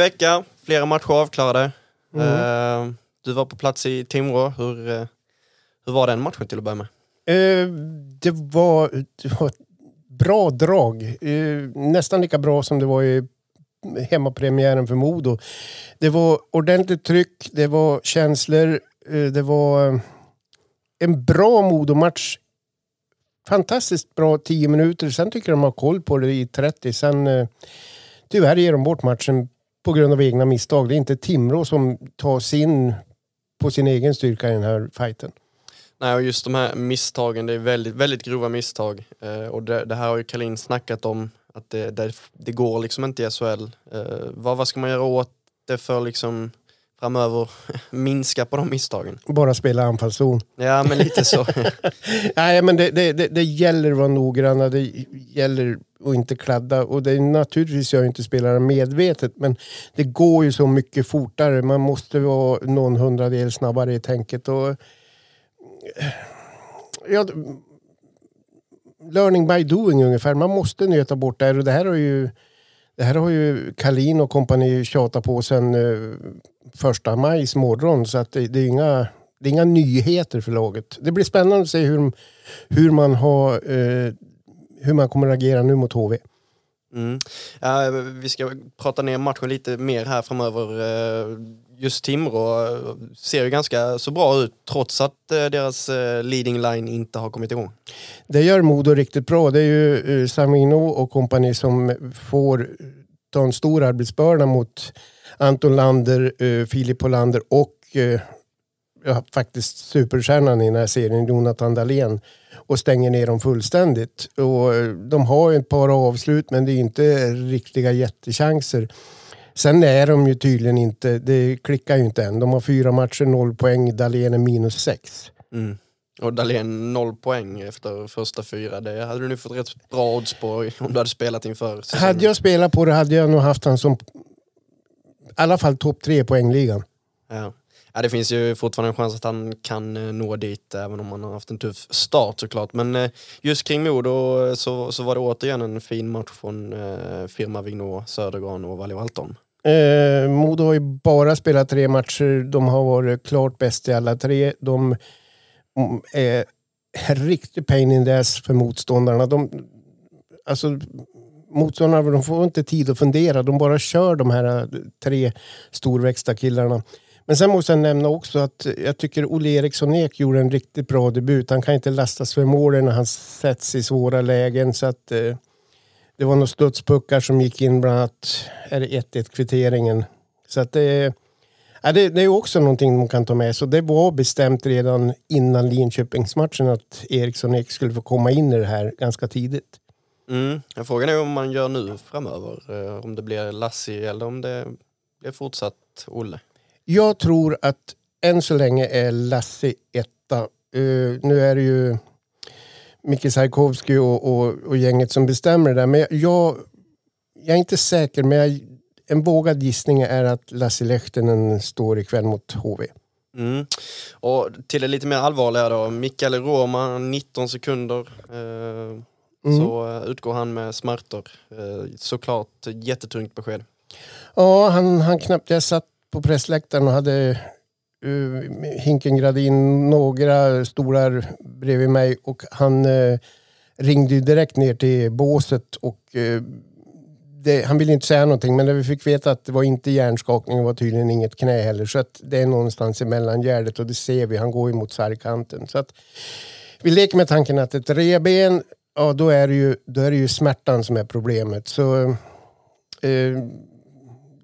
vecka, flera matcher avklarade. Eh, du var på plats i Timrå. Hur, eh, hur var den matchen till att börja med? Eh, det, var, det var bra drag. Nästan lika bra som det var i hemmapremiären för Modo. Det var ordentligt tryck, det var känslor, det var en bra Modo-match. Fantastiskt bra 10 minuter. Sen tycker jag de har koll på det i 30. Sen tyvärr ger de bort matchen på grund av egna misstag. Det är inte Timrå som tar sin på sin egen styrka i den här fighten. Nej, och just de här misstagen, det är väldigt, väldigt grova misstag. Eh, och det, det här har ju Kalin snackat om, att det, det, det går liksom inte i SHL. Eh, vad, vad ska man göra åt det för liksom framöver minska på de misstagen? Bara spela anfallszon. Ja, men lite så. Nej, men det, det, det, det gäller att vara noggranna. Det gäller att inte kladda. Och det är naturligtvis gör inte spelare medvetet, men det går ju så mycket fortare. Man måste vara någon hundradel snabbare i tänket. Och, ja, learning by doing ungefär. Man måste nöta bort det här. Och det här har ju, det här har ju Kalin och kompani tjatat på sedan eh, första majs morgon. Så att det, det är inga det är inga nyheter för laget. Det blir spännande att se hur, hur, man, har, eh, hur man kommer att agera nu mot HV. Mm. Ja, vi ska prata ner matchen lite mer här framöver. Eh, Just Timrå eh, ser ju ganska så bra ut trots att eh, deras leading line inte har kommit igång. Det gör Modo riktigt bra. Det är ju Samino och kompani som får ta en stor arbetsbörda mot Anton Lander, eh, Filip Hollander och eh, ja, faktiskt superstjärnan i den här serien, Jonathan Dahlén och stänger ner dem fullständigt. Och eh, de har ju ett par avslut men det är inte riktiga jättechanser. Sen är de ju tydligen inte, det klickar ju inte än. De har fyra matcher, noll poäng, Dahlén är minus sex. Mm. Och Dahlén noll poäng efter första fyra. Det hade du nu fått rätt bra odds på om du hade spelat inför säsongen. Hade jag spelat på det hade jag nog haft han som i alla fall topp tre poängligan. Ja. ja, det finns ju fortfarande en chans att han kan eh, nå dit även om han har haft en tuff start såklart. Men eh, just kring Modo så, så var det återigen en fin match från eh, Firma Vignå, Södergran och Valle Walton. Eh, Modo har ju bara spelat tre matcher. De har varit klart bäst i alla tre. De är eh, en riktig pain in the ass för motståndarna. De, alltså, motståndarna de får inte tid att fundera. De bara kör de här eh, tre storväxta killarna. Men sen måste jag nämna också att jag tycker Olle Eriksson Ek gjorde en riktigt bra debut. Han kan inte lastas för målen när han sätts i svåra lägen. Så att, eh, det var några studspuckar som gick in bland annat, är det 1-1 kvitteringen. Så att det, ja, det, det är också någonting man kan ta med. Så det var bestämt redan innan Linköpingsmatchen att Eriksson Ek skulle få komma in i det här ganska tidigt. Mm. Jag frågan är om man gör nu framöver. Eh, om det blir Lassi eller om det blir fortsatt Olle. Jag tror att än så länge är Lassie etta. Eh, nu är det ju Micke Sajkovskij och, och, och gänget som bestämmer det där. Men jag, jag är inte säker, men jag, en vågad gissning är att Lassie Lehtinen står ikväll mot HV. Mm. Och till det lite mer allvarliga då, Mikael Roma, 19 sekunder. Eh, Så eh, utgår han med smärtor. Eh, såklart jättetungt besked. Ja, han, han knappt... Jag satt på pressläktaren och hade uh, Hinken in några stolar bredvid mig och han uh, ringde direkt ner till båset och uh, det, han ville inte säga någonting men när vi fick veta att det var inte hjärnskakning och var tydligen inget knä heller så att det är någonstans i mellangärdet och det ser vi, han går ju mot sargkanten. Så att vi leker med tanken att ett reben, ja då är det ju, då är det ju smärtan som är problemet. Så eh,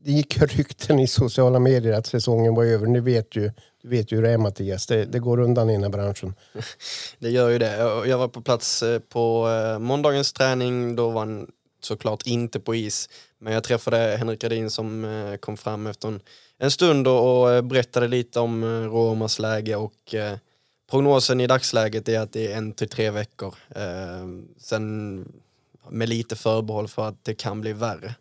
det gick rykten i sociala medier att säsongen var över. Ni vet ju, du vet ju hur det är Mattias, det, det går undan i den här branschen. Det gör ju det. Jag- var på plats eh, på eh, måndagens träning. Då var han såklart inte på is. Men jag träffade Henrik Radin som eh, kom fram efter en, en stund och, och berättade lite om eh, Romas läge och eh, prognosen i dagsläget är att det är en till tre veckor. Eh, sen med lite förbehåll för att det kan bli värre.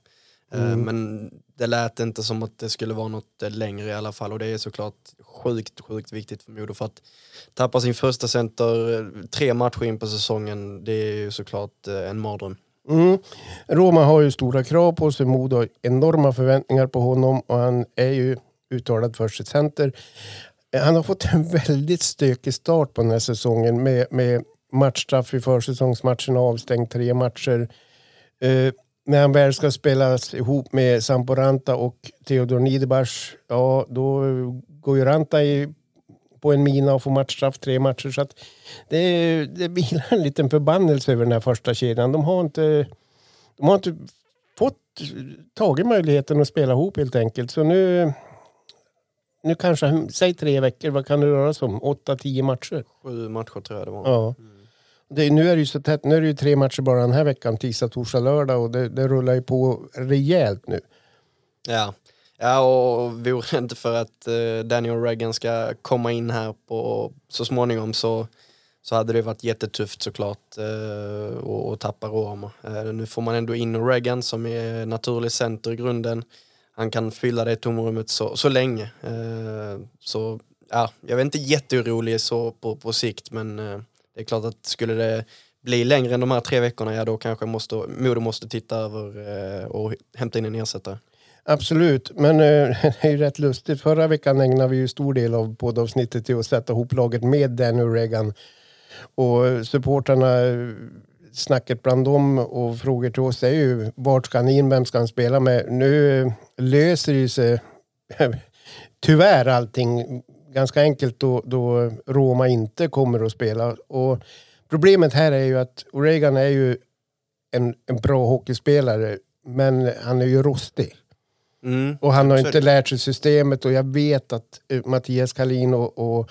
Eh, Mm. Men det lät inte som att det skulle vara något eh, längre i alla fall och det är såklart sjukt, sjukt viktigt för Modo för att tappa sin första center eh, tre matcher in på säsongen, det är ju såklart eh, en mardröm. Mm. Roma har ju stora krav på sig, Modo har enorma förväntningar på honom och han är ju uttalad första center. Han har fått en väldigt stökig start på den här säsongen med, med matchstraff i försäsongsmatcherna, avstängd tre matcher. Eh, när han väl ska spelas ihop med Samporanta och Theodor Niederbach, ja då går ju Ranta i, på en mina och får matchstraff tre matcher. Så att det, det vilar en liten förbannelse över den här första kedjan. De har inte, de har inte fått tagit möjligheten att spela ihop helt enkelt. Så nu, nu kanske, säg tre veckor, vad kan det röra sig om? Åtta, tio matcher? Sju matcher tror jag det var. Ja. Det, nu är det ju så tätt, nu är det ju tre matcher bara den här veckan, tisdag, torsdag, lördag och det, det rullar ju på rejält nu. Ja, ja och vore det inte för att eh, Daniel Reagan ska komma in här på, så småningom så, så hade det varit jättetufft såklart eh, tappa Roma. Eh, nu får man ändå in Reagan som är naturlig center i grunden. Han kan fylla det tomrummet så, så länge. Eh, så ja, jag är inte jätteorolig så på, på sikt men eh, det är klart att skulle det bli längre än de här tre veckorna, ja då kanske måste, Modo måste titta över eh, och hämta in en ersättare. Absolut, men eh, det är ju rätt lustigt. Förra veckan ägnade vi ju stor del av poddavsnittet till att sätta ihop laget med Danny Reagan. Och supportrarna, eh, snacket bland dem och frågor till oss är ju vart ska han in, vem ska han spela med? Nu eh, löser det ju sig tyvärr allting ganska enkelt då, då Roma inte kommer att spela. Och problemet här är ju att Reagan är ju en, en bra hockeyspelare men han är ju rostig. Mm. Och han har Absolut. inte lärt sig systemet och jag vet att eh, Mattias Kalin och, och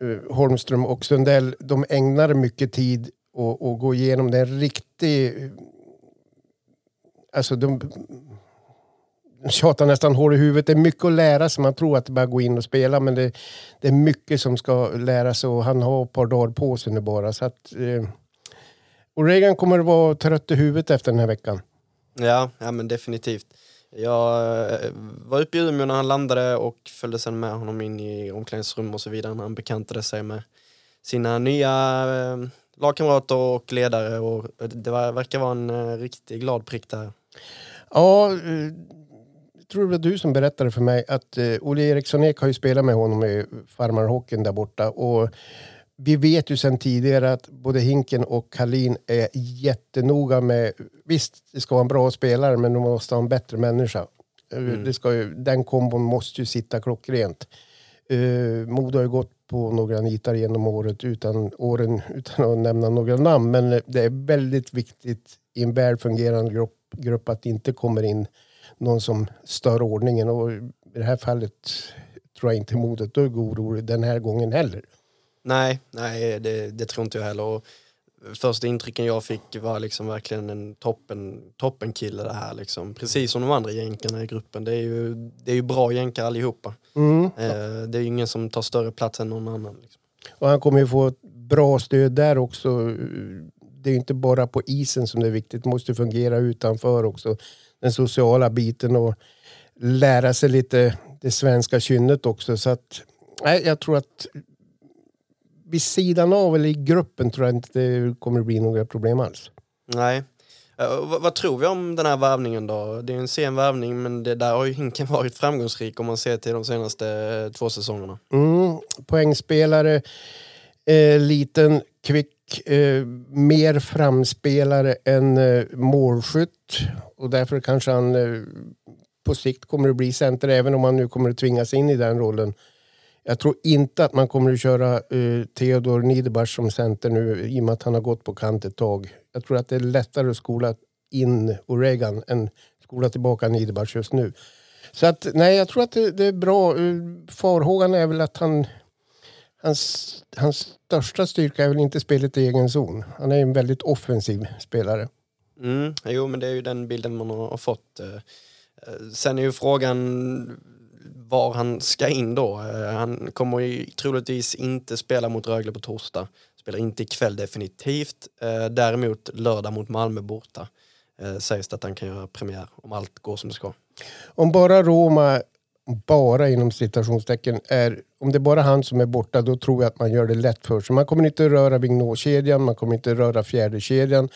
eh, Holmström och Sundell, de ägnar mycket tid att att gå igenom det. En riktig... Alltså de, de tjatar nästan hål i huvudet. Det är mycket att lära sig. Man tror att det bara är att gå in och spela men det, det är mycket som ska läras och han har ett par dagar på sig nu bara. Så att, eh, och Reagan kommer att vara trött i huvudet efter den här veckan. Ja, ja men definitivt. Jag eh, var uppe i Umeå när han landade och följde sen med honom in i omklädningsrum och så vidare när han bekantade sig med sina nya eh, lagkamrater och ledare och eh, det var, verkar vara en riktigt glad prick där. Ja, jag tror det var du som berättade för mig att Olle Eriksson Ek har ju spelat med honom i farmarhockeyn där borta. Och vi vet ju sedan tidigare att både Hinken och Kalin är jättenoga med... Visst, det ska vara en bra spelare men de måste ha en bättre människa. Eh, Det ska ju, den kombon måste ju sitta klockrent. Uh, Modo har ju gått på några nitar genom året utan, åren utan att nämna några namn. Men eh, det är väldigt viktigt i en väl fungerande grupp, grupp att det inte kommer in någon som stör ordningen. Och i det här fallet tror jag inte Modo är orolig den här gången heller. Nej, nej det, det tror inte jag heller. Och första intrycken jag fick var liksom verkligen en toppen, toppen kille det här liksom. Precis som de andra jänkarna i gruppen. Det är ju, det är ju bra jänkar allihopa. Mm. Eh, det är ju ingen som tar större plats än någon annan. Liksom. Och han kommer ju få ett bra stöd där också. Det är ju inte bara på isen som det är viktigt. Det måste fungera utanför också. Den sociala biten och lära sig lite det svenska kynnet också. Så att, nej, jag tror att vid sidan av eller i gruppen tror jag inte det kommer bli några problem alls. Nej. Vad, vad tror vi om den här värvningen då? Det är en sen värvning men det där har ju Hinken varit framgångsrik om man ser till de senaste eh, två säsongerna. Mm, poängspelare, eh, liten, kvick, eh, mer framspelare än eh, målskytt. Och därför kanske han eh, på sikt kommer att bli center även om han nu kommer att tvingas in i den rollen. Jag tror inte att man kommer att köra uh, Theodor Niederbach som center nu i och med att han har gått på kant ett tag. Jag tror att det är lättare att skola in Oregan än skola tillbaka Niederbach just nu. Så att, nej, jag tror att det, det är bra. Uh, Farhågan är väl att han... Hans, hans största styrka är väl inte spelet i egen zon. Han är en väldigt offensiv spelare. Mm, jo, men det är ju den bilden man har fått. Eh, sen är ju frågan var han ska in då. Eh, han kommer ju troligtvis inte spela mot Rögle på torsdag. Spelar inte ikväll definitivt. Eh, däremot lördag mot Malmö borta eh, sägs det att han kan göra premiär om allt går som det ska. Om bara Roma, bara inom citationstecken, är, om det är bara han som är borta då tror jag att man gör det lätt för sig. Man kommer inte röra Vignot-kedjan, man kommer inte röra fjärde kedjan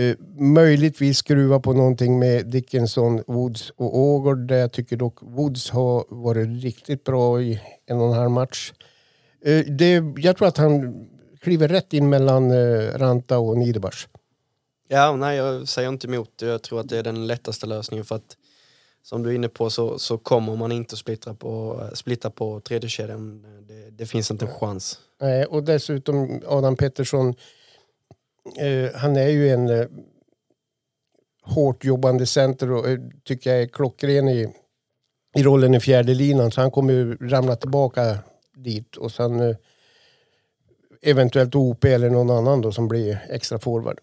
Eh, möjligtvis skruva på någonting med Dickinson, Woods och Ågård där jag tycker dock Woods har varit riktigt bra i en och en halv match. Eh, det, jag tror att han kliver rätt in mellan eh, Ranta och Niederbach. Ja, nej jag säger inte emot. Jag tror att det är den lättaste lösningen för att som du är inne på så, så kommer man inte att splittra på, splitta på tredje kedjan. Det, det finns inte en chans. Nej, och dessutom Adam Pettersson Eh, han är ju en eh, hårt jobbande center och eh, tycker jag är klockren i, i rollen i fjärde linan så han kommer ju ramla tillbaka dit och sen eh, eventuellt OP eller någon annan då som blir extra forward.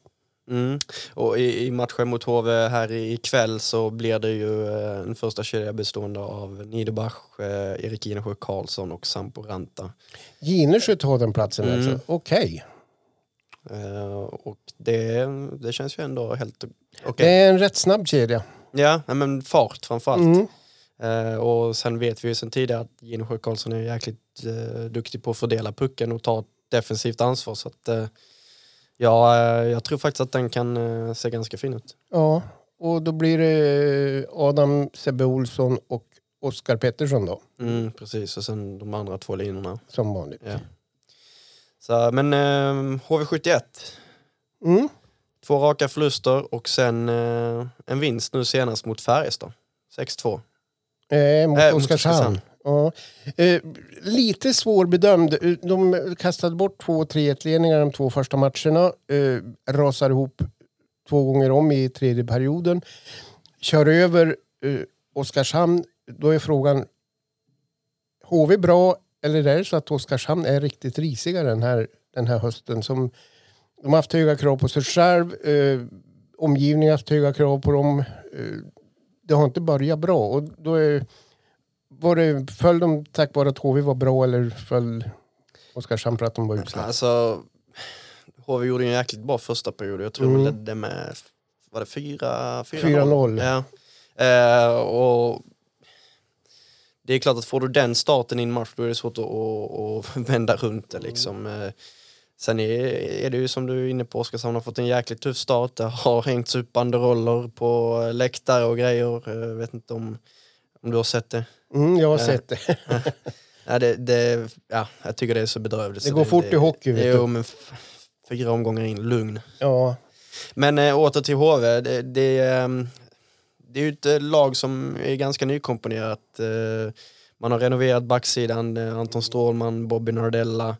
Mm. Och i, i, matchen mot HV här ikväll så blir det ju eh, en första kedja bestående av Niederbach, eh, Erik Ginesjö Karlsson och Sampo Ranta. Ginesjö tar den platsen mm. alltså? Okej. Okay. Uh, och det, det känns ju ändå helt okej. Okay. Det är en rätt snabb kedja. Ja, men fart framförallt. Mm. Uh, och sen vet vi ju sen tidigare att Ginesjö Karlsson är jäkligt uh, duktig på att fördela pucken och ta defensivt ansvar. Så att, uh, ja, jag tror faktiskt att den kan se ganska fin ut. Ja, och då blir det Adam Sebbe Olsson och Oskar Pettersson då. Mm, precis, och sen de andra två linorna. Som vanligt. Ja. Så, men eh, HV71. Mm. Två raka förluster och sen eh, en vinst nu senast mot Färjestad. 6-2. Eh, mot äh, Oskarshamn. Ja. Eh, lite svårbedömd. De kastade bort två 3-1-ledningar de två första matcherna. Eh, rasar ihop två gånger om i tredje perioden. Kör över eh, Oskarshamn. Då är frågan, HV bra eller är det så att Oskarshamn är riktigt risiga den här, den här hösten? Som, de har haft höga krav på sig själv. Eh, omgivningen har haft höga krav på dem. Eh, det har inte börjat bra. Och då är, var det, föll de tack vare att HV var bra eller föll Oskarshamn för att de var utsläppta? Alltså, HV gjorde en jäkligt bra första period. Jag tror mm. de ledde med var det 4-0. Ja. Eh, och det är klart att får du den starten i en match då är det svårt att, att, att vända runt det liksom. Mm. Sen är, är, det ju som du är inne på, Oskarshamn har fått en jäkligt tuff start. Det har hängts upp banderoller på läktare och grejer. Jag vet inte om, om du har sett det? Mm, jag har äh, sett det. ja, det, det. Ja, jag tycker det är så bedrövligt. Det går det, fort det, i hockey. Vet jo, men fyra omgångar in, lugn. Ja. Men äh, åter till HV. Det, det, ehm, det är ju ett eh, lag som är ganska nykomponerat. Eh, man har renoverat backsidan, eh, Anton Strålman, Bobby Nardella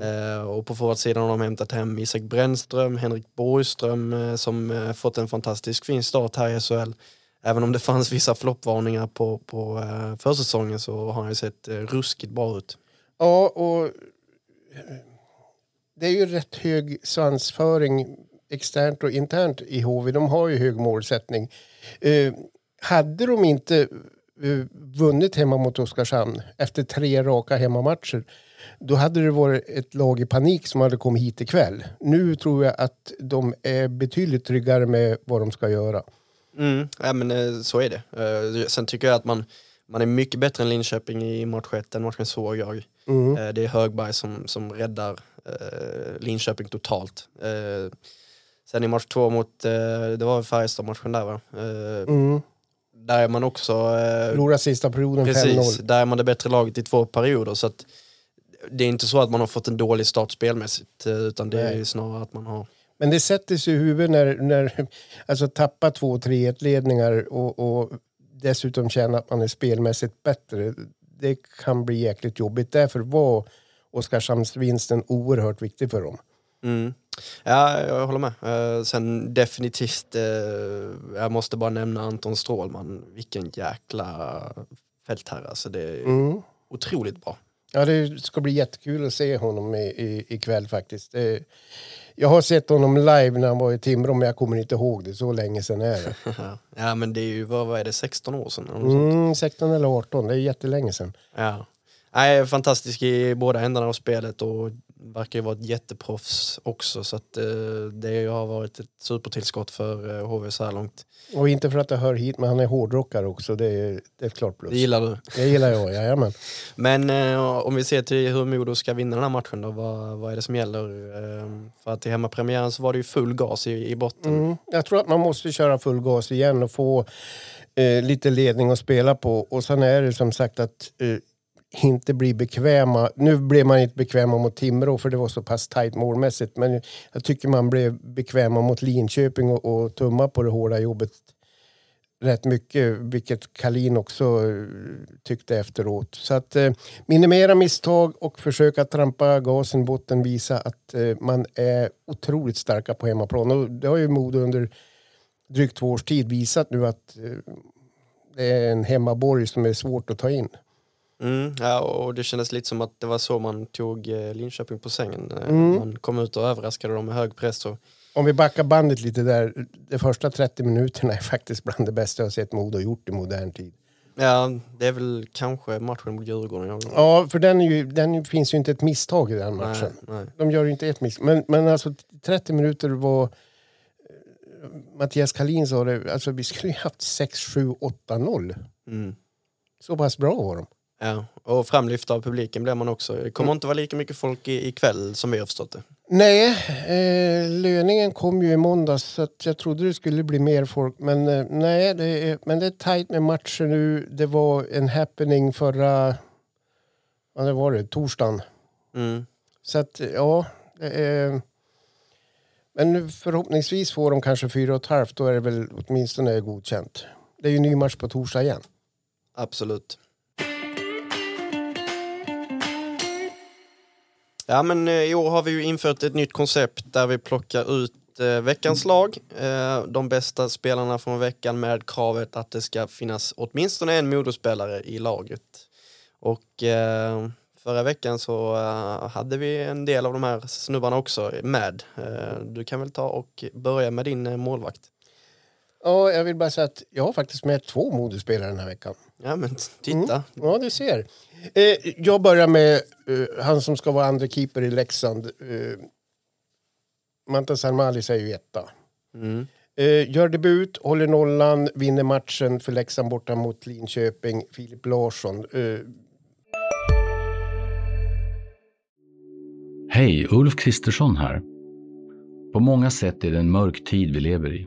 mm. och på forwardsidan har de hämtat hem Isak Brännström, Henrik Borgström som fått en fantastisk fin start här i SHL. Även om det fanns vissa floppvarningar på, på försäsongen så har han ju sett ruskigt bra ut. Ja, och det är ju rätt hög svansföring externt och internt i HV. De har ju hög målsättning. Eh, hade de inte eh, vunnit hemma mot Oskarshamn efter tre raka hemmamatcher då hade det varit ett lag i panik som hade kommit hit ikväll. Nu tror jag att de är betydligt tryggare med vad de ska göra. Mm, ja, men eh, så är det. Eh, sen tycker jag att man, man är mycket bättre än Linköping i match 1, den matchen såg jag. Mm. Det är Högberg som, som räddar Linköping totalt. Sen i match två mot, eh, det var Färjestad-matchen där va? Eh, mm. Där är man också... Eh, Förlorade sista perioden 5-0. Där är man det bättre laget i två perioder. Så att, det är inte så att man har fått en dålig start spelmässigt utan det Nej. är snarare att man har... Men det sätter sig i huvudet när, när alltså tappa två 3-1 ledningar och, och dessutom känna att man är spelmässigt bättre. Det kan bli jäkligt jobbigt. Därför var Oskarshamnsvinsten oerhört viktig för dem. Mm. Ja, jag håller med. Uh, sen definitivt, uh, jag måste bara nämna Anton Strålman. Vilken jäkla fältherre. Alltså det är mm. otroligt bra. Ja, det ska bli jättekul att se honom i, i, ikväll faktiskt. Det, jag har sett honom live när han var i Timrå men jag kommer inte ihåg det. Så länge sedan är det. ja men det är ju, vad, vad är det, 16 år sedan? Mm, 16 eller 18, det är jättelänge sedan. Ja. Nej, fantastisk i båda ändarna av spelet och verkar ju vara ett jätteproffs också så att eh, det har varit ett supertillskott för eh, HV så här långt. Och inte för att det hör hit, men han är hårdrockare också. Det är, det är ett klart plus. Det gillar du. Det gillar jag, jajamän. Men eh, om vi ser till hur Modo ska vinna den här matchen då, vad, vad är det som gäller? Eh, för att i hemmapremiären så var det ju full gas i, i botten. Mm. Jag tror att man måste köra full gas igen och få eh, lite ledning att spela på. Och sen är det som sagt att eh, inte bli bekväma. Nu blev man inte bekväma mot Timrå för det var så pass tajt målmässigt. Men jag tycker man blev bekväma mot Linköping och, och tumma på det hårda jobbet rätt mycket, vilket Kalin också eh, tyckte efteråt. Så att eh, minimera misstag och försöka trampa gasen i botten, visa att eh, man är otroligt starka på hemmaplan. Och det har ju Modo under drygt två års tid visat nu att eh, det är en hemmaborg som är svårt att ta in. Mm, ja, och det kändes lite som att det var så man tog eh, Linköping på sängen. Eh, Mm. Man kom ut och överraskade dem med hög press. Och, Om vi backar bandet lite där, de första 30 minuterna är faktiskt bland det bästa jag sett Modo gjort i modern tid. ja, det är väl kanske matchen mot Djurgården. Jag, Ja, för den, ju, den finns ju inte ett misstag i den matchen. nej, nej. De gör ju inte ett misstag. Men, men alltså 30 minuter var... Mattias Kalin sa det, alltså vi skulle ju haft 6, 7, 8, 0. Mm. Så pass bra var de. Ja, och framlyft av publiken blir man också. Det kommer inte vara lika mycket folk i- ikväll som vi har förstått det. Nej, eh, löningen kom ju i måndags så jag trodde det skulle bli mer folk. Men eh, nej, det är, men det är tajt med matcher nu. Det var en happening förra... Vad det var det? Torsdagen. Mm. Så att ja, är... Men förhoppningsvis får de kanske fyra och ett halvt. Då är det väl åtminstone godkänt. Det är ju ny match på torsdag igen. Absolut. Ja men eh, i år har vi ju infört ett nytt koncept där vi plockar ut eh, veckans lag. Eh, de bästa spelarna från veckan med kravet att det ska finnas åtminstone en modospelare i laget. Och eh, förra veckan så eh, hade vi en del av de här snubbarna också med. Eh, du kan väl ta och börja med din eh, målvakt. Ja, jag vill bara säga att jag har faktiskt med två modespelare den här veckan. Ja men titta. Ja, du ser. Eh, jag börjar med eh, han som ska vara andra keeper i Leksand. Eh, Mantas Armalis är ju etta. Mm. Eh, gör debut, håller nollan, vinner matchen för Leksand borta mot Linköping. Filip Larsson. Eh, Hej, Ulf Kristersson här. På många sätt är det en mörk tid vi lever i.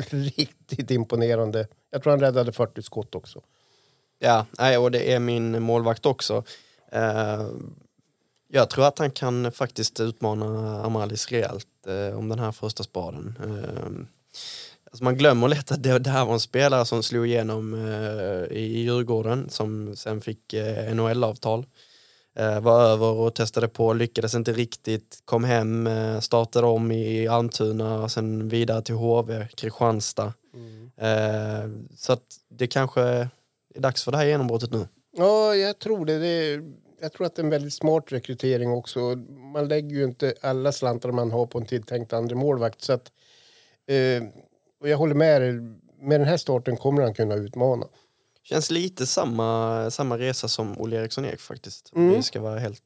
riktigt imponerande. Jag tror han räddade 40 skott också. Ja, nej, och det är min målvakt också. Eh, jag tror att han kan faktiskt utmana Amalis rejält eh, om den här första spaden. Eh, alltså man glömmer lätt att det, det här var en spelare som slog igenom eh, i Djurgården som sen fick eh, NHL-avtal. Eh, var över och testade på, lyckades inte riktigt, kom hem, eh, startade om i Almtuna och sen vidare till HV, Kristianstad. Mm. så att det kanske är dags för det här genombrottet nu. Ja, jag tror det. det är, jag tror att det är en väldigt smart rekrytering också. Man lägger ju inte alla slantar man har på en tilltänkt andra målvakt. Så att, och jag håller med dig. Med den här starten kommer han kunna utmana. Känns lite samma, samma resa som Olle Eriksson Ek faktiskt. Mm. Vi ska vara helt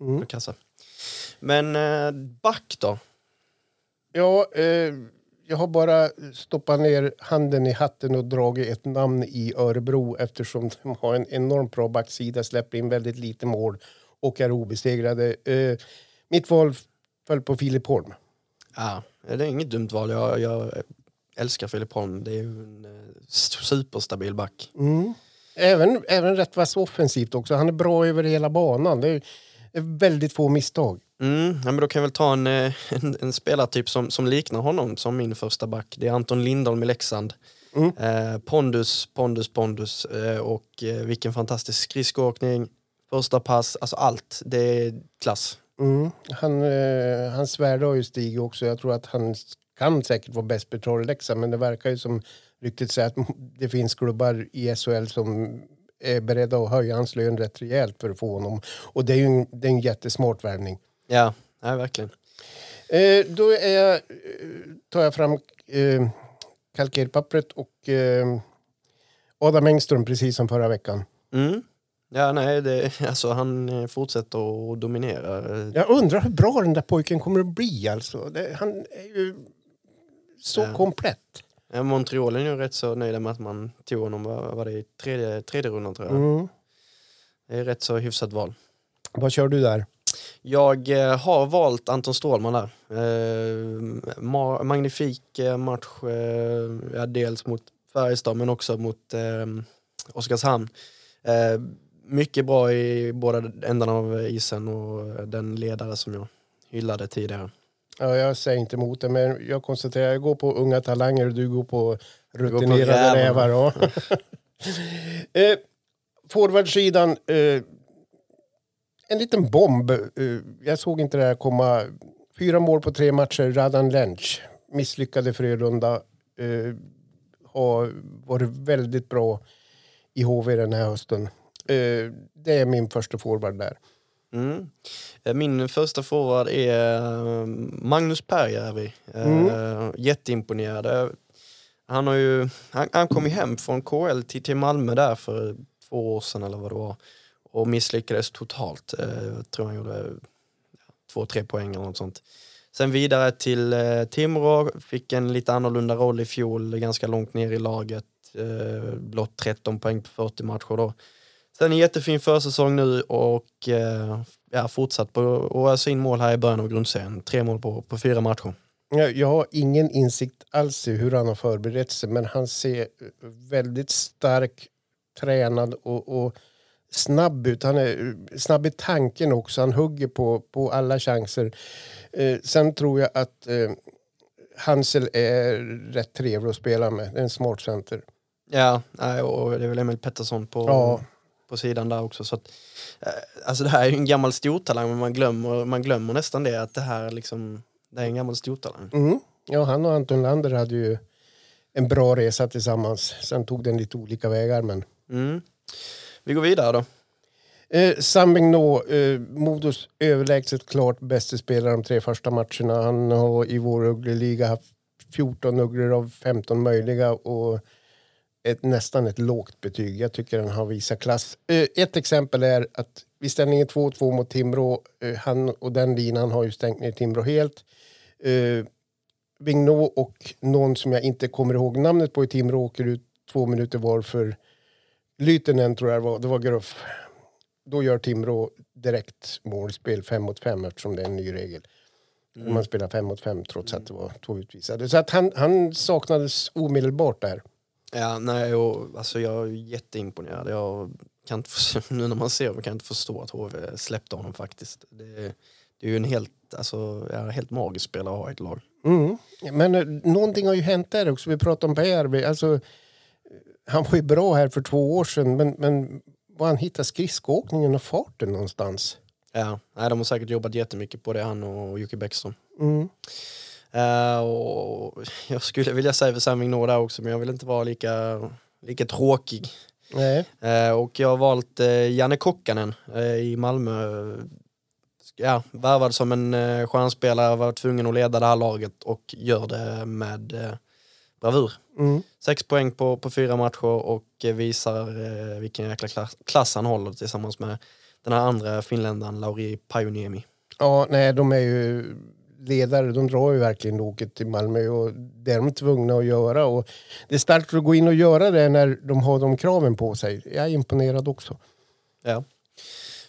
Mm. kassa. Men eh, back då? Ja, eh, jag har bara stoppat ner handen i hatten och dragit ett namn i Örebro eftersom de har en enormt bra backsida, släpper in väldigt lite mål och är obesegrade. Eh, mitt val föll på Filip Holm. Ja, det är inget dumt val. Jag, jag älskar Filip Holm. Det är ju en eh, superstabil back. Mm. Även, även rätt vass offensivt också. Han är bra över hela banan. Det är, väldigt få misstag. Mm, ja, men då kan jag väl ta en, eh, en, en spelartyp som, som liknar honom som min första back. Det är Anton Lindholm i Leksand. Mm. Eh, pondus, pondus, pondus eh, och eh, vilken fantastisk skridskoåkning, första pass, alltså allt. Det är klass. Mm. Han, eh, hans värde har ju stigit också. Jag tror att han kan säkert vara bäst betald Leksand men det verkar ju som ryktet säger att det finns klubbar i SHL som är beredda att höja hans lön rätt rejält för att få honom. Och det är ju en, det är en jättesmart värvning. Ja, ja verkligen. Eh, då är jag, eh, tar jag fram eh, kalkerpappret och eh, Adam Engström precis som förra veckan. Mm. Ja, nej, det, alltså, han eh, fortsätter att dominera. Jag undrar hur bra den där pojken kommer att bli alltså. Det, han är ju så Ja. komplett. Ja, Montreal är nu rätt så nöjda med att man tog honom var det, i tredje, tredje rundan tror jag. Mm. Det är rätt så hyfsat val. Vad kör du där? Jag eh, har valt Anton Stålman där. Eh, ma- magnifik eh, match, eh, dels mot Färjestad men också mot eh, Oskarshamn. Eh, mycket bra i båda ändarna av isen och den ledare som jag hyllade tidigare. Ja, jag säger inte emot det, men jag konstaterar jag går på unga talanger och du går på rutinerade rävar. Ja. eh, Forwardsidan, eh, en liten bomb. Eh, jag såg inte det här komma. Fyra mål på tre matcher, Radan Lench. Misslyckade Frölunda. Eh, har varit väldigt bra i HV den här hösten. Eh, det är min första forward där. Mm. Eh, Min första forward är eh, Magnus Perjärvi. Mm. Jätteimponerad. Eh, Han, har ju, han, han kom ju hem från KL till, till Malmö där för två år sedan eller vad det var och misslyckades totalt. Eh, Jag tror han gjorde två, tre poäng eller något sånt. Sen vidare till eh, Timrå, fick en lite annorlunda roll i fjol, ganska långt ner i laget. Eh, blott 13 poäng på 40 matcher då. Sen en jättefin försäsong nu och eh, ja, fortsatt på att ösa in mål här i början av grundserien. Tre mål på, på fyra matcher. Jag, jag har ingen insikt alls i hur han har förberett sig men han ser väldigt stark, tränad och, och snabb ut. Han är snabb i tanken också. Han hugger på, på alla chanser. Eh, sen tror jag att eh, Hansel är rätt trevlig att spela med. Det är en smart center. Ja, och det är väl Emil Pettersson på, Ja. På sidan där också. Så att, eh, alltså det här är ju en gammal stortalang men man glömmer, man glömmer nästan det att det här liksom, det är en gammal stortalang. Mm. Ja, han och Anton Lander hade ju en bra resa tillsammans. Sen tog den lite olika vägar men Mm. Vi går vidare då. Eh, Sam Vigneault, eh, Modos överlägset klart bästa spelare de tre första matcherna. Han har i vår uggleliga haft 14 ugglor av 15 möjliga och ett, nästan ett lågt betyg. Jag tycker han har visat klass. Eh, ett exempel är att vid ställningen 2-2 mot Timrå, eh, han och den linan har ju stängt ner Timrå helt. Eh, Vigneault och någon som jag inte kommer ihåg namnet på i Timrå åker ut två minuter var för Lytenen tror jag var, det var Gruff. Då gör Timrå direkt målspel fem mot fem eftersom det är en ny regel. Om Man spelar fem mot fem trots att det var två utvisade. Så att han, han saknades omedelbart där. Ja, nej, och, alltså jag är jätteimponerad. Jag kan inte förstå, nu när man ser honom kan jag inte förstå att HV släppte honom faktiskt. Det, det är ju en helt, alltså, ja, helt magisk spelare att ha i ett lag. Mm. Men eh, någonting har ju hänt där också. Vi pratade om PRV. Alltså, han var ju bra här för två år sedan men, men var han hittade skridskoåkningen och farten någonstans? Ja, nej, de har säkert jobbat jättemycket på det, han och Jocke Bäckström. Mm. Eh, och jag skulle vilja säga för Sam Vigneault där också, men jag vill inte vara lika, lika tråkig. Nej. Eh, och jag har valt eh, Janne Kokkanen i Malmö. Ja, värvad som en eh, stjärnspelare, var tvungen att leda det här laget och gör det med bravur. Mm. Sex poäng på, på fyra matcher och visar vilken jäkla klass, klass han håller tillsammans med den här andra finländaren Lauri Pajuniemi. Ja, nej, de är ju ledare. De drar ju verkligen loket till Malmö och det är de tvungna att göra. Och det är starkt att gå in och göra det när de har de kraven på sig. Jag är imponerad också. Ja.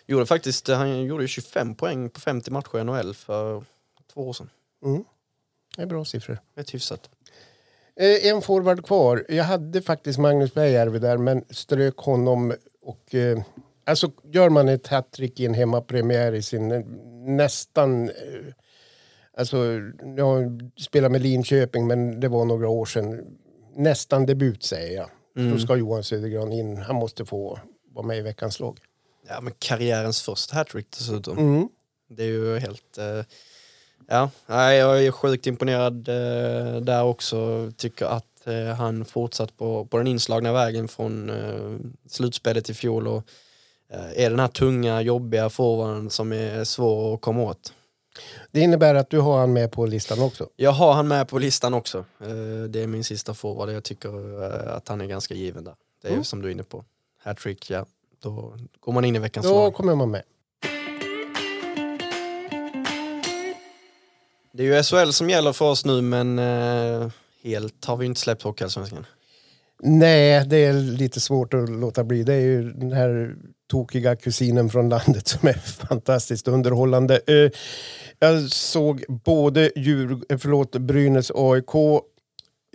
Gjorde faktiskt, han gjorde ju 25 poäng på 50 matcher i NHL för två år sedan. Mm. Det är bra siffror. Rätt hyfsat. Eh, en forward kvar. Jag hade faktiskt Magnus Bergjärvi där men strök honom. Och, eh, alltså gör man ett hattrick i en hemmapremiär i sin eh, nästan... Eh, alltså, jag spelar med Linköping men det var några år sedan. Nästan debut säger jag. Mm. Då ska Johan Södergran in. Han måste få vara med i veckans lag. Ja, men karriärens första hattrick dessutom. Mm. Det är ju helt... Eh, ja, jag är sjukt imponerad eh, där också. Tycker att eh, han fortsatt på, på den inslagna vägen från eh, slutspelet i fjol och eh, är den här tunga, jobbiga forwarden som är svår att komma åt. Det innebär att du har han med på listan också. Jag har han med på listan också. Eh, det är min sista forward. Jag tycker eh, att han är ganska given där. Det är Mm. som du är inne på. Hattrick, ja. Då går man in i veckans Då lag. kommer man med. Det är ju SHL som gäller för oss nu men eh, helt har vi inte släppt Hockeyallsvenskan. Nej, det är lite svårt att låta bli. Det är ju den här tokiga kusinen från landet som är fantastiskt underhållande. Eh, jag såg både Djur, eh, förlåt, Brynäs AIK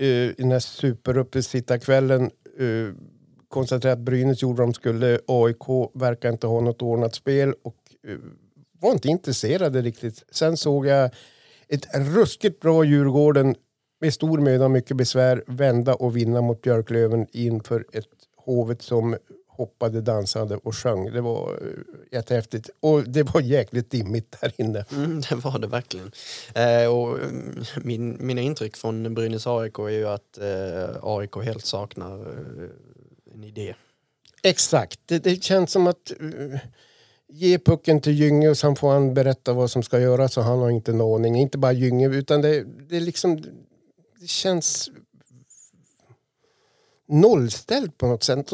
eh, i den här superuppesittarkvällen. Konstaterade att Brynäs gjorde vad de skulle. AIK verkar inte ha något ordnat spel och var inte intresserade riktigt. Sen såg jag ett ruskigt bra Djurgården med stor möda och mycket besvär vända och vinna mot Björklöven inför ett Hovet som hoppade, dansade och sjöng. Det var eh, jättehäftigt. Och det var jäkligt dimmigt där inne. Mm, det var det verkligen. Eh, och, mm, min, mina intryck från Brynäs AIK är ju att eh, AIK helt saknar eh, en idé. Exakt. Det, det känns som att uh, ge pucken till Gynge och sen får han berätta vad som ska göras och han har inte en aning. Inte bara Gynge utan det, det liksom det känns nollställt på något sätt.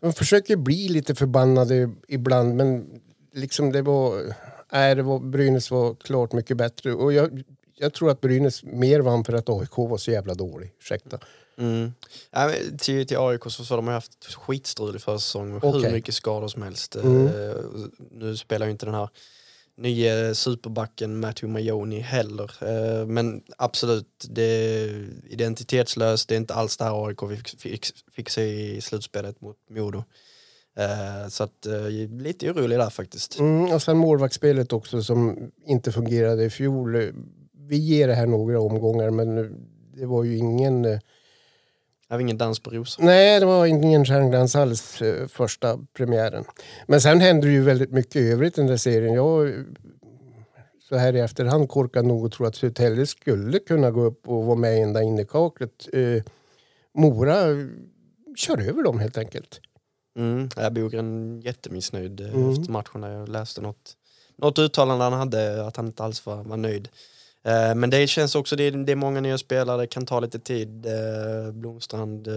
De försöker bli lite förbannade ibland men liksom det var, nej, det var Brynäs var klart mycket bättre och jag, jag tror att Brynäs mer vann för att AIK var så jävla dålig. Ursäkta. Mm. Ja, till, till AIK så har de haft skitstrul i försäsong med hur Okej. mycket skador som helst. Mm. Eh, nu spelar ju inte den här nya superbacken Matthew Majoni heller. Eh, men absolut, det är identitetslöst. Det är inte alls det här AIK vi fick, fick se i slutspelet mot Modo. Eh, så att eh, lite orolig där faktiskt. Mm, och sen målvaktsspelet också som inte fungerade i fjol. Vi ger det här några omgångar men det var ju ingen... Det var ingen dans på rosor. Nej, det var ingen stjärnglans alls eh, första premiären. Men sen hände det ju väldigt mycket i övrigt i den där serien. Jag, så här i efterhand korkad nog att tro att Södertälje skulle kunna gå upp och vara med ända in i kaklet. Eh, Mora kör över dem helt enkelt. Mm. Jag Bogren jättemissnöjd eh, Mm. efter matchen när jag läste något, något uttalande han hade att han inte alls var, var nöjd. Eh, men det känns också, det är, det är många nya spelare, det kan ta lite tid. Eh, Blomstrand, eh,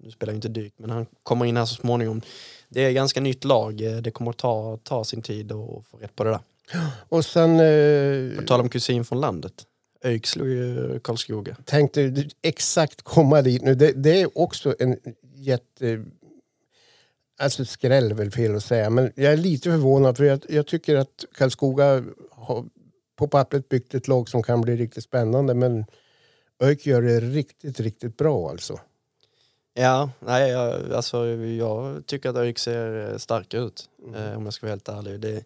nu spelar ju inte Dyk, men han kommer in här så småningom. Det är ett ganska nytt lag, det kommer att ta, ta sin tid att få rätt på det där. Och sen eh, På tal om kusin från landet. ÖIK slog ju Karlskoga. tänkte exakt komma dit nu. Det, det är också en jätte... Alltså skräll är väl fel att säga, men jag är lite förvånad för jag, jag tycker att Karlskoga har på pappret byggt ett lag som kan bli riktigt spännande men ÖIK gör det riktigt, riktigt bra alltså. Ja, nej, jag, alltså, jag tycker att ÖIK ser eh, starka ut eh, om jag ska vara helt ärlig. Det,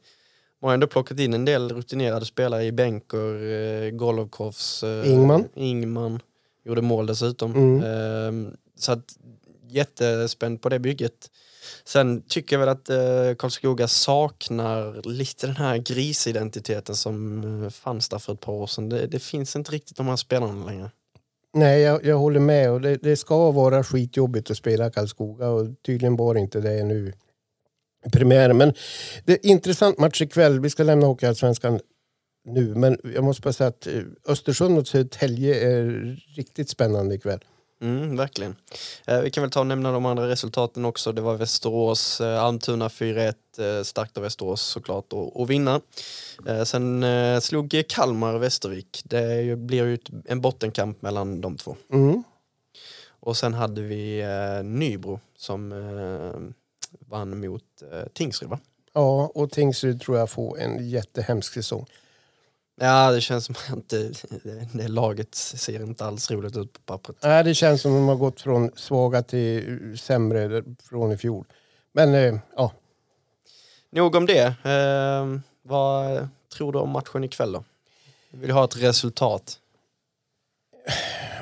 man har ändå plockat in en del rutinerade spelare i Benker, eh, Golovkovs, eh, Ingman. Ingman. Gjorde mål dessutom. Mm. Eh, så att, jättespänd på det bygget. Sen tycker jag väl att eh, Karlskoga saknar lite den här grisidentiteten som eh, fanns där för ett par år sedan. Det, det finns inte riktigt de här spelarna längre. Nej, jag, jag håller med. Och det, det ska vara skitjobbigt att spela Karlskoga och tydligen var det inte det nu i premiären. Men det är intressant match ikväll. Vi ska lämna Hockeyallsvenskan nu, men jag måste bara säga att eh, Östersund mot Södertälje är riktigt spännande ikväll. Mm, verkligen. Eh, vi kan väl ta och nämna de andra resultaten också. Det var Västerås, eh, Almtuna 4-1, eh, starkt av Västerås såklart att vinna. Eh, sen eh, slog Kalmar Västervik. Det ju, blir ju ett- en bottenkamp mellan de två. Mm. Och sen hade vi eh, Nybro som eh, vann mot eh, Tingsryd va? Ja, och Tingsryd tror jag får en jättehemsk säsong. Ja, det känns som att det, det, laget ser inte alls roligt ut på pappret. Nej, det känns som att de har gått från svaga till sämre från i fjol. Men eh, ja, Nog om det. Eh, vad tror du om matchen ikväll då? Vi vill ha ett resultat.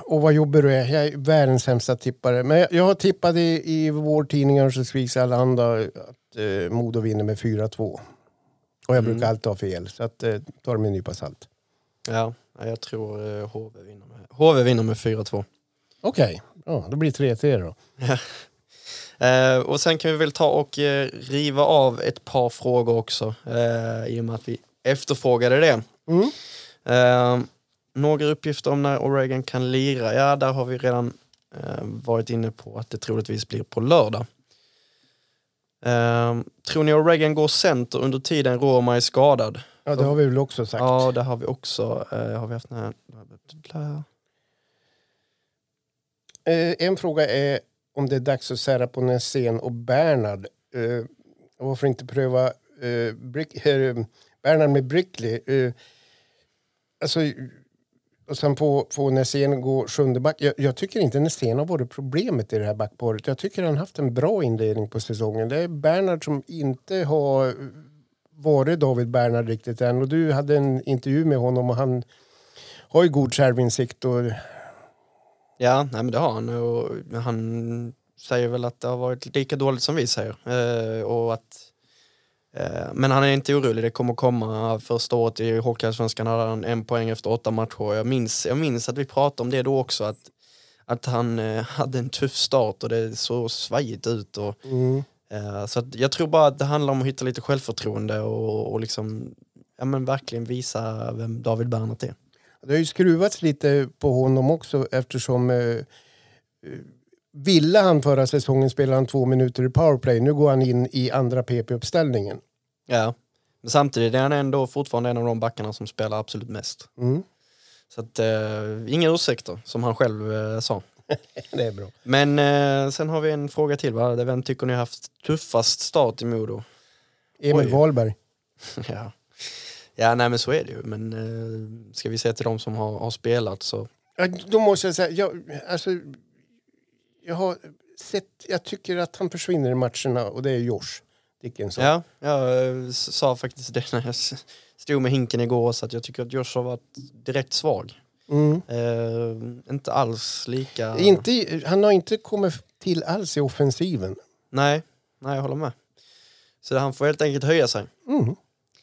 och vad jobbig du är. Jag är världens sämsta tippare. Men jag, jag har tippat i, i vår tidning Örnsköldsviks Allehanda att eh, Modo vinner med 4-2. Och jag Mm. brukar alltid ha fel, så att, eh, ta det med en nypa salt. Ja, jag tror eh, HV vinner med, HV vinner med 4-2. Okej, ja, då blir det 3-3 då. Eh, och sen kan vi väl ta och eh, riva av ett par frågor också eh, i och med att vi efterfrågade det. Mm. Eh, några uppgifter om när Oregon kan lira. Ja, där har vi redan eh, varit inne på att det troligtvis blir på lördag. Eh, tror ni Oregon går center under tiden Roma är skadad? Ja, det har vi väl också sagt. Ja, det har vi också. Eh, har vi haft här... Eh, en fråga är om det är dags att sära på Nässén och Bernhard. Och varför inte pröva eh, Brick, Bernhard med Brickley? Alltså, och sen få, få Nässén gå sjunde back. Jag, jag tycker inte Nässén har varit problemet i det här backparet. Jag tycker han haft en bra inledning på säsongen. Det är Bernhard som inte har varit David Bernhard riktigt än. Och du hade en intervju med honom och han har ju god självinsikt och Ja, nej, men det har han. Och han säger väl att det har varit lika dåligt som vi säger. Eh, och att, men han är inte orolig, det kommer komma. Första året i Hockeyallsvenskan hade han en poäng efter åtta matcher. Jag minns, jag minns att vi pratade om det då också, att, att han eh, hade en tuff start och det såg svajigt ut. Och, mm. eh, så jag tror bara att det handlar om att hitta lite självförtroende och, och liksom, ja, men verkligen visa vem David Bernhardt är. Det har ju skruvats lite på honom också eftersom eh, eh, ville han förra säsongen spela han två minuter i powerplay. Nu går han in i andra PP-uppställningen. Ja, men samtidigt är han ändå fortfarande en av de backarna som spelar absolut mest. Mm. Så att, eh, inga ursäkter, som han själv eh, sa. Det är bra. Men eh, sen har vi en fråga till. Va? Vem tycker ni har haft tuffast start i Modo? Emil Oj. Wahlberg. ja. ja, nej men så är det ju. Men eh, ska vi se till de som har, har spelat så... Ja, Då måste jag säga, jag, alltså, jag har sett, jag tycker att han försvinner i matcherna och det är Josh Dickinson. Ja, jag eh, sa faktiskt det när jag stod med hinken igår så att jag tycker att Josh har varit direkt svag. Mm. Eh, inte alls lika... Inte, han har inte kommit till alls i offensiven. Nej, nej, jag håller med. Så han får helt enkelt höja sig. Mm.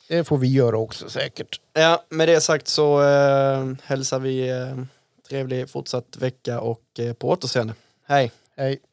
Det får vi göra också säkert. Ja, med det sagt så eh, hälsar vi eh, trevlig fortsatt vecka och eh, på återseende. Hej! Hej.